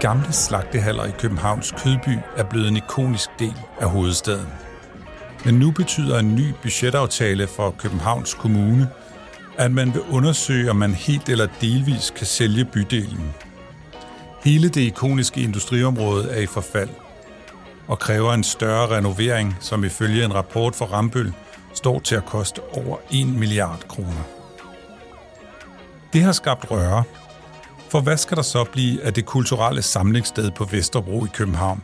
Gamle slagtehaller i Københavns Kødby er blevet en ikonisk del af hovedstaden. Men nu betyder en ny budgetaftale for Københavns Kommune, at man vil undersøge, om man helt eller delvis kan sælge bydelen. Hele det ikoniske industriområde er i forfald og kræver en større renovering, som ifølge en rapport fra Rambøl står til at koste over 1 milliard kroner. Det har skabt røre, for hvad skal der så blive af det kulturelle samlingssted på Vesterbro i København?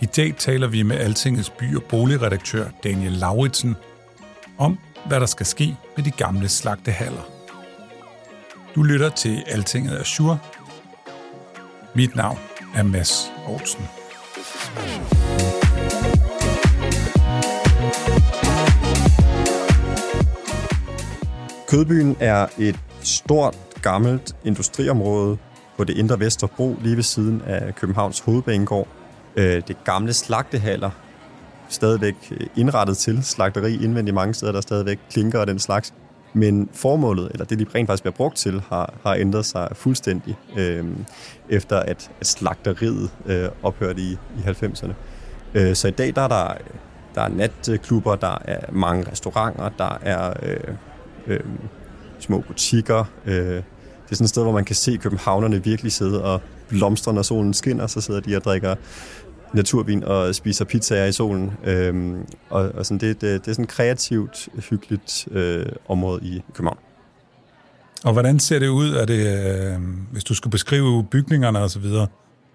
I dag taler vi med Altingets by- og boligredaktør Daniel Lauritsen om, hvad der skal ske med de gamle slagtehaller. Du lytter til Altinget Azure. Mit navn er Mads Olsen. Kødbyen er et stort, gammelt industriområde på det indre Vesterbro, lige ved siden af Københavns Hovedbanegård. Øh, det gamle slagtehaller, stadigvæk øh, indrettet til slagteri indvendigt mange steder, der er stadigvæk klinker og den slags. Men formålet, eller det de rent faktisk bliver brugt til, har, har ændret sig fuldstændig, øh, efter at, at slagteriet øh, ophørte i, i 90'erne. Øh, så i dag der er der, der er natklubber, der er mange restauranter, der er øh, øh, små butikker. Øh, det er sådan et sted, hvor man kan se københavnerne virkelig sidde og blomstre, når solen skinner, så sidder de og drikker naturvin og spiser pizzaer i solen. Øhm, og, og sådan, det, det, det er sådan et kreativt, hyggeligt øh, område i København. Og hvordan ser det ud, er det, øh, hvis du skulle beskrive bygningerne og så videre,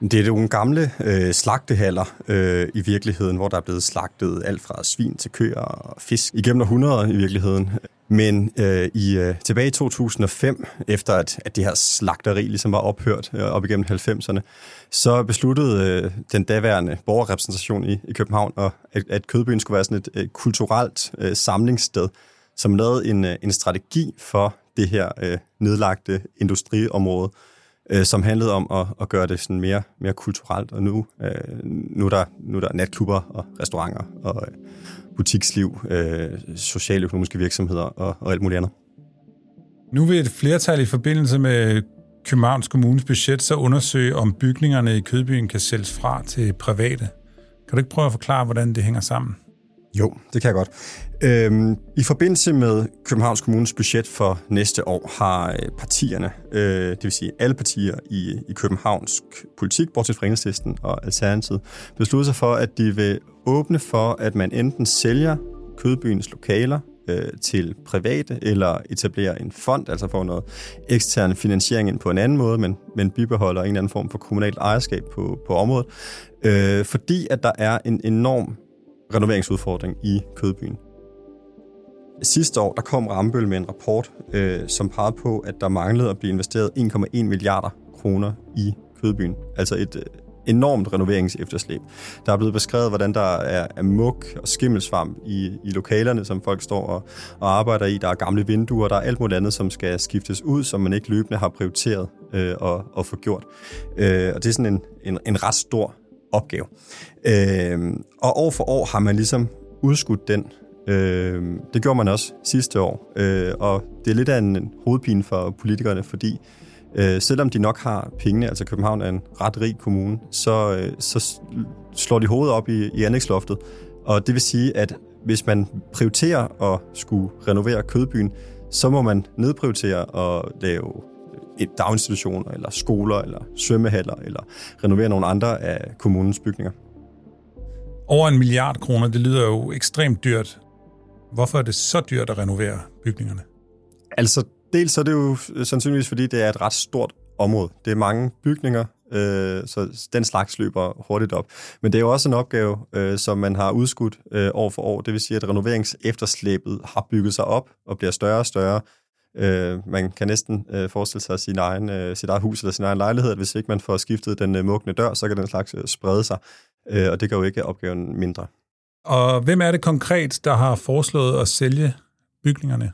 det er nogle gamle øh, slagtehaller øh, i virkeligheden, hvor der er blevet slagtet alt fra svin til køer og fisk igennem århundreder i virkeligheden. Men øh, i øh, tilbage i 2005, efter at, at det her slagteri ligesom var ophørt øh, op igennem 90'erne, så besluttede øh, den daværende borgerrepræsentation i, i København, at, at Kødbyen skulle være sådan et øh, kulturelt øh, samlingssted, som lavede en, øh, en strategi for det her øh, nedlagte industriområde, øh, som handlede om at, at gøre det sådan mere, mere kulturelt. Og nu, øh, nu, er der, nu er der natklubber og restauranter og øh, butiksliv, øh, socialøkonomiske virksomheder og, og alt muligt andet. Nu vil et flertal i forbindelse med Københavns Kommunes budget så undersøge, om bygningerne i Kødbyen kan sælges fra til private. Kan du ikke prøve at forklare, hvordan det hænger sammen? Jo, det kan jeg godt. Øhm, I forbindelse med Københavns Kommunes budget for næste år har øh, partierne, øh, det vil sige alle partier i, i Københavns politik, bortset fra Enhedslisten og Alternativet, besluttet sig for, at de vil åbne for, at man enten sælger Kødbyens lokaler øh, til private, eller etablerer en fond, altså får noget ekstern finansiering ind på en anden måde, men, men bibeholder en eller anden form for kommunalt ejerskab på, på området, øh, fordi at der er en enorm renoveringsudfordring i Kødbyen. Sidste år der kom Rambøl med en rapport, øh, som pegede på, at der manglede at blive investeret 1,1 milliarder kroner i Kødbyen. Altså et øh, enormt renoveringsefterslæb. Der er blevet beskrevet, hvordan der er, er muk og skimmelsvamp i, i lokalerne, som folk står og, og arbejder i. Der er gamle vinduer, der er alt muligt andet, som skal skiftes ud, som man ikke løbende har prioriteret øh, og, og få gjort. Øh, og det er sådan en, en, en ret stor opgave. Øh, og år for år har man ligesom udskudt den. Øh, det gjorde man også sidste år, øh, og det er lidt af en hovedpine for politikerne, fordi øh, selvom de nok har pengene, altså København er en ret rig kommune, så, øh, så slår de hovedet op i, i anlægsloftet. Og det vil sige, at hvis man prioriterer at skulle renovere kødbyen, så må man nedprioritere og lave et daginstitutioner, eller skoler, eller svømmehaller, eller renovere nogle andre af kommunens bygninger. Over en milliard kroner, det lyder jo ekstremt dyrt. Hvorfor er det så dyrt at renovere bygningerne? Altså, dels så er det jo sandsynligvis, fordi det er et ret stort område. Det er mange bygninger, øh, så den slags løber hurtigt op. Men det er jo også en opgave, øh, som man har udskudt øh, år for år. Det vil sige, at renoveringsefterslæbet har bygget sig op og bliver større og større. Øh, man kan næsten øh, forestille sig sin egen, øh, sit eget hus eller sin egen lejlighed, at hvis ikke man får skiftet den øh, mugne dør, så kan den slags øh, sprede sig, øh, og det gør jo ikke opgaven mindre. Og hvem er det konkret, der har foreslået at sælge bygningerne?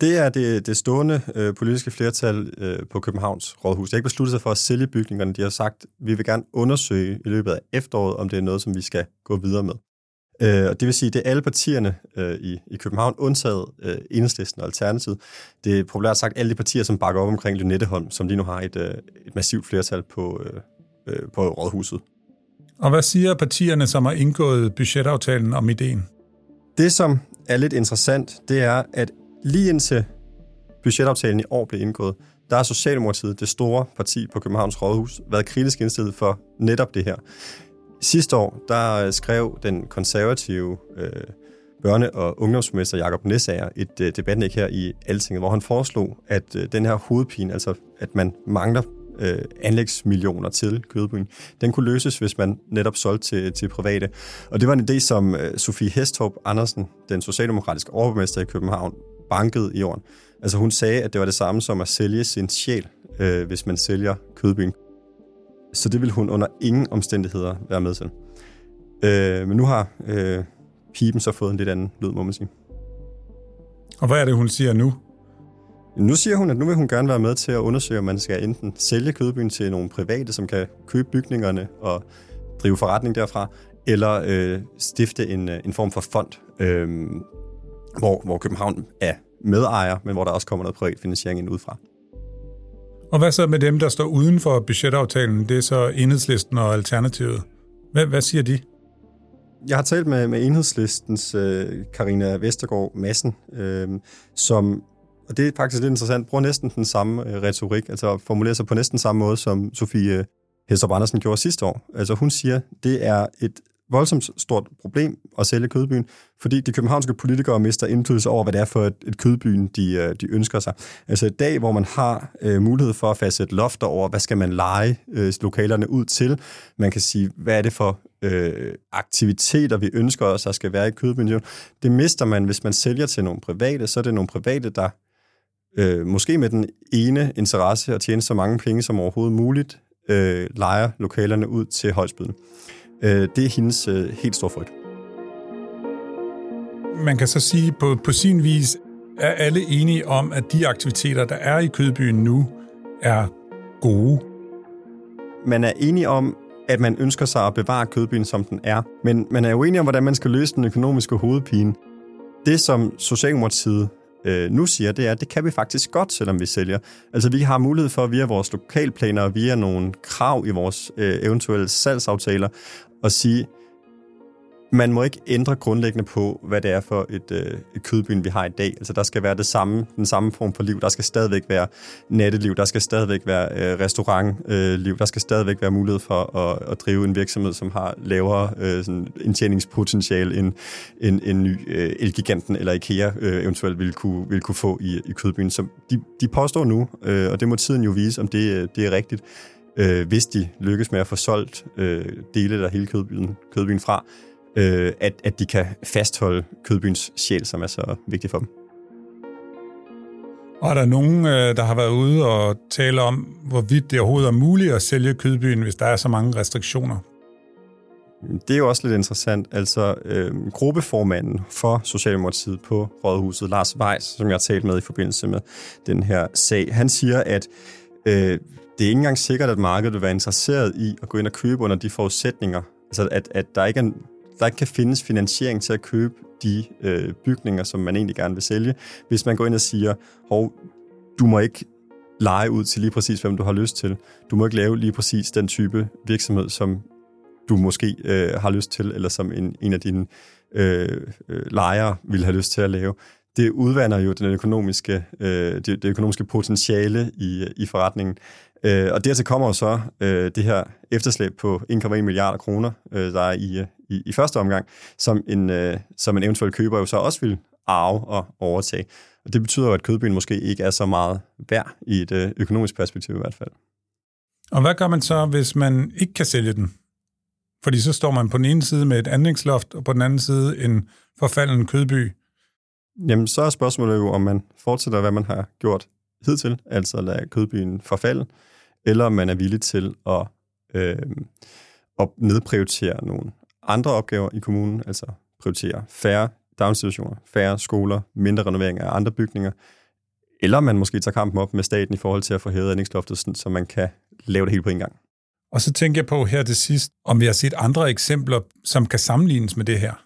Det er det, det stående øh, politiske flertal øh, på Københavns Rådhus. De har ikke besluttet sig for at sælge bygningerne. De har sagt, at vi vil gerne undersøge i løbet af efteråret, om det er noget, som vi skal gå videre med. Øh, og det vil sige, at det er alle partierne øh, i, i København, undtaget øh, Enhedslisten og Alternativet. Det er populært sagt alle de partier, som bakker op omkring Lynetteholm, som lige nu har et, øh, et massivt flertal på, øh, på Rådhuset. Og hvad siger partierne, som har indgået budgetaftalen om ideen? Det, som er lidt interessant, det er, at lige indtil budgetaftalen i år blev indgået, der har Socialdemokratiet, det store parti på Københavns Rådhus, været kritisk indstillet for netop det her. Sidste år, der øh, skrev den konservative øh, børne- og ungdomsminister Jakob Nessager et øh, debatnæk her i Altinget, hvor han foreslog, at øh, den her hovedpine, altså at man mangler øh, anlægsmillioner til Kødbyen, den kunne løses, hvis man netop solgte til, til private. Og det var en idé, som øh, Sofie Hestorp Andersen, den socialdemokratiske overborgmester i København, bankede i jorden. Altså hun sagde, at det var det samme som at sælge sin sjæl, øh, hvis man sælger Kødbyen. Så det vil hun under ingen omstændigheder være med til. Øh, men nu har øh, pipen så fået en lidt anden lyd, må man sige. Og hvad er det, hun siger nu? Nu siger hun, at nu vil hun gerne være med til at undersøge, om man skal enten sælge kødbyen til nogle private, som kan købe bygningerne og drive forretning derfra, eller øh, stifte en, øh, en form for fond, øh, hvor, hvor København er medejer, men hvor der også kommer noget privat finansiering ind udefra. Og hvad så med dem, der står uden for budgetaftalen? Det er så enhedslisten og alternativet. Hvad, hvad siger de? Jeg har talt med, med enhedslistens øh, Karina Vestergaard Madsen, øh, som, og det er faktisk lidt interessant, bruger næsten den samme øh, retorik, altså formulerer sig på næsten samme måde, som Sofie øh, Hestrup Andersen gjorde sidste år. Altså hun siger, det er et voldsomt stort problem at sælge kødbyen, fordi de københavnske politikere mister indflydelse over, hvad det er for et, et kødbyen, de, øh, de ønsker sig. Altså i dag, hvor man har øh, mulighed for at fastsætte lofter over, hvad skal man lege øh, lokalerne ud til, man kan sige, hvad er det for øh, aktiviteter, vi ønsker os, der skal være i kødbyen. Det mister man, hvis man sælger til nogle private, så er det nogle private, der øh, måske med den ene interesse at tjene så mange penge som overhovedet muligt, øh, leger lokalerne ud til højsbydende. Øh, det er hendes øh, helt store frygt. Man kan så sige, på, på sin vis er alle enige om, at de aktiviteter, der er i Kødbyen nu, er gode. Man er enige om, at man ønsker sig at bevare Kødbyen, som den er. Men man er uenig om, hvordan man skal løse den økonomiske hovedpine. Det, som Socialdemokratiet øh, nu siger, det er, at det kan vi faktisk godt, selvom vi sælger. Altså vi har mulighed for via vores lokalplaner og via nogle krav i vores øh, eventuelle salgsaftaler at sige, man må ikke ændre grundlæggende på, hvad det er for et, øh, et kødbyen, vi har i dag. Altså, der skal være det samme, den samme form for liv. Der skal stadigvæk være natteliv, der skal stadigvæk være øh, restaurantliv, øh, der skal stadigvæk være mulighed for at, at drive en virksomhed, som har lavere øh, sådan indtjeningspotentiale end en, en ny øh, Elgiganten eller IKEA øh, eventuelt ville kunne, ville kunne få i, i kødbyen. Så de, de påstår nu, øh, og det må tiden jo vise, om det, øh, det er rigtigt, øh, hvis de lykkes med at få solgt øh, dele af hele kødbyen, kødbyen fra, øh, at, at de kan fastholde kødbyens sjæl, som er så vigtig for dem. Og er der nogen, øh, der har været ude og tale om, hvorvidt det overhovedet er muligt at sælge kødbyen, hvis der er så mange restriktioner? Det er jo også lidt interessant. Altså, øh, gruppeformanden for Socialdemokratiet på Rådhuset, Lars Weiss, som jeg har talt med i forbindelse med den her sag, han siger, at øh, det er ikke engang sikkert, at markedet vil være interesseret i at gå ind og købe under de forudsætninger. Altså, at, at der ikke er der ikke kan findes finansiering til at købe de øh, bygninger, som man egentlig gerne vil sælge, hvis man går ind og siger, hov, du må ikke lege ud til lige præcis, hvem du har lyst til. Du må ikke lave lige præcis den type virksomhed, som du måske øh, har lyst til, eller som en, en af dine øh, øh, lejere vil have lyst til at lave. Det udvander jo den økonomiske, øh, det, det økonomiske potentiale i, i forretningen. Øh, og dertil kommer jo så øh, det her efterslæb på 1,1 milliarder kroner, øh, der er i, i, i første omgang, som en, øh, som en eventuel køber jo så også vil arve og overtage. Og det betyder jo, at kødbyen måske ikke er så meget værd i et øh, økonomisk perspektiv i hvert fald. Og hvad gør man så, hvis man ikke kan sælge den? Fordi så står man på den ene side med et anlægsloft, og på den anden side en forfalden kødby. Jamen, så er spørgsmålet jo, om man fortsætter, hvad man har gjort hidtil, altså at lade kødbyen forfalde, eller om man er villig til at, øh, at nedprioritere nogle andre opgaver i kommunen, altså prioritere færre daginstitutioner, færre skoler, mindre renovering af andre bygninger, eller man måske tager kampen op med staten i forhold til at få hævet anlægsloftet, så man kan lave det hele på en gang. Og så tænker jeg på her til sidst, om vi har set andre eksempler, som kan sammenlignes med det her.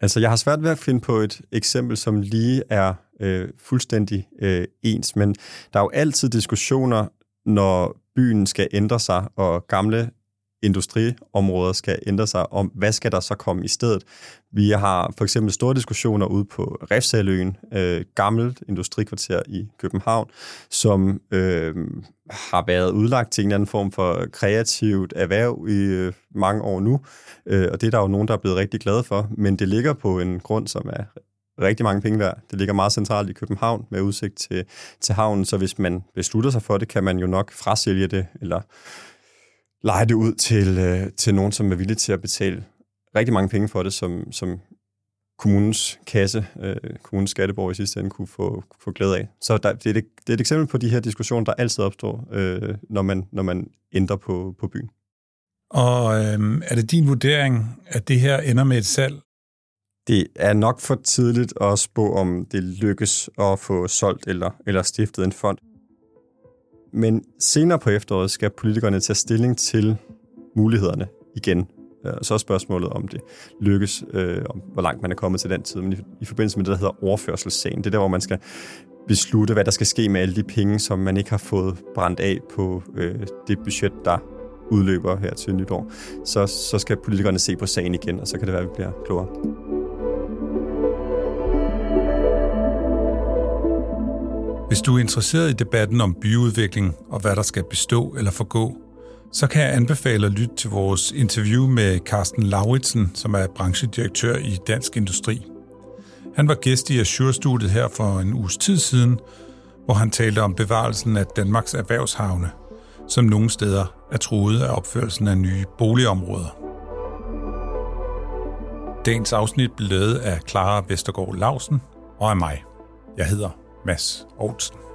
Altså, jeg har svært ved at finde på et eksempel, som lige er øh, fuldstændig øh, ens, men der er jo altid diskussioner, når byen skal ændre sig, og gamle industriområder skal ændre sig, om hvad skal der så komme i stedet. Vi har for eksempel store diskussioner ude på Refsaløen, øh, gammelt industrikvarter i København, som øh, har været udlagt til en eller anden form for kreativt erhverv i øh, mange år nu, øh, og det er der jo nogen, der er blevet rigtig glade for, men det ligger på en grund, som er rigtig mange penge værd. Det ligger meget centralt i København med udsigt til, til havnen, så hvis man beslutter sig for det, kan man jo nok frasælge det, eller lege det ud til, øh, til nogen, som er villige til at betale rigtig mange penge for det, som, som kommunens kasse, øh, kommunens skatteborg i sidste ende kunne få, få glæde af. Så der, det, er et, det er et eksempel på de her diskussioner, der altid opstår, øh, når, man, når man ændrer på, på byen. Og øh, er det din vurdering, at det her ender med et salg? Det er nok for tidligt at spå, om det lykkes at få solgt eller, eller stiftet en fond. Men senere på efteråret skal politikerne tage stilling til mulighederne igen. Øh, så er spørgsmålet, om det lykkes, øh, om hvor langt man er kommet til den tid. Men i, i forbindelse med det, der hedder overførselssagen, det er der, hvor man skal beslutte, hvad der skal ske med alle de penge, som man ikke har fået brændt af på øh, det budget, der udløber her til nytår. Så, så skal politikerne se på sagen igen, og så kan det være, at vi bliver klogere. Hvis du er interesseret i debatten om byudvikling og hvad der skal bestå eller forgå, så kan jeg anbefale at lytte til vores interview med Carsten Lauritsen, som er branchedirektør i Dansk Industri. Han var gæst i Azure-studiet her for en uges tid siden, hvor han talte om bevarelsen af Danmarks erhvervshavne, som nogle steder er truet af opførelsen af nye boligområder. Dagens afsnit blev lavet af Clara Vestergaard Lausen og af mig. Jeg hedder Mads Olsen.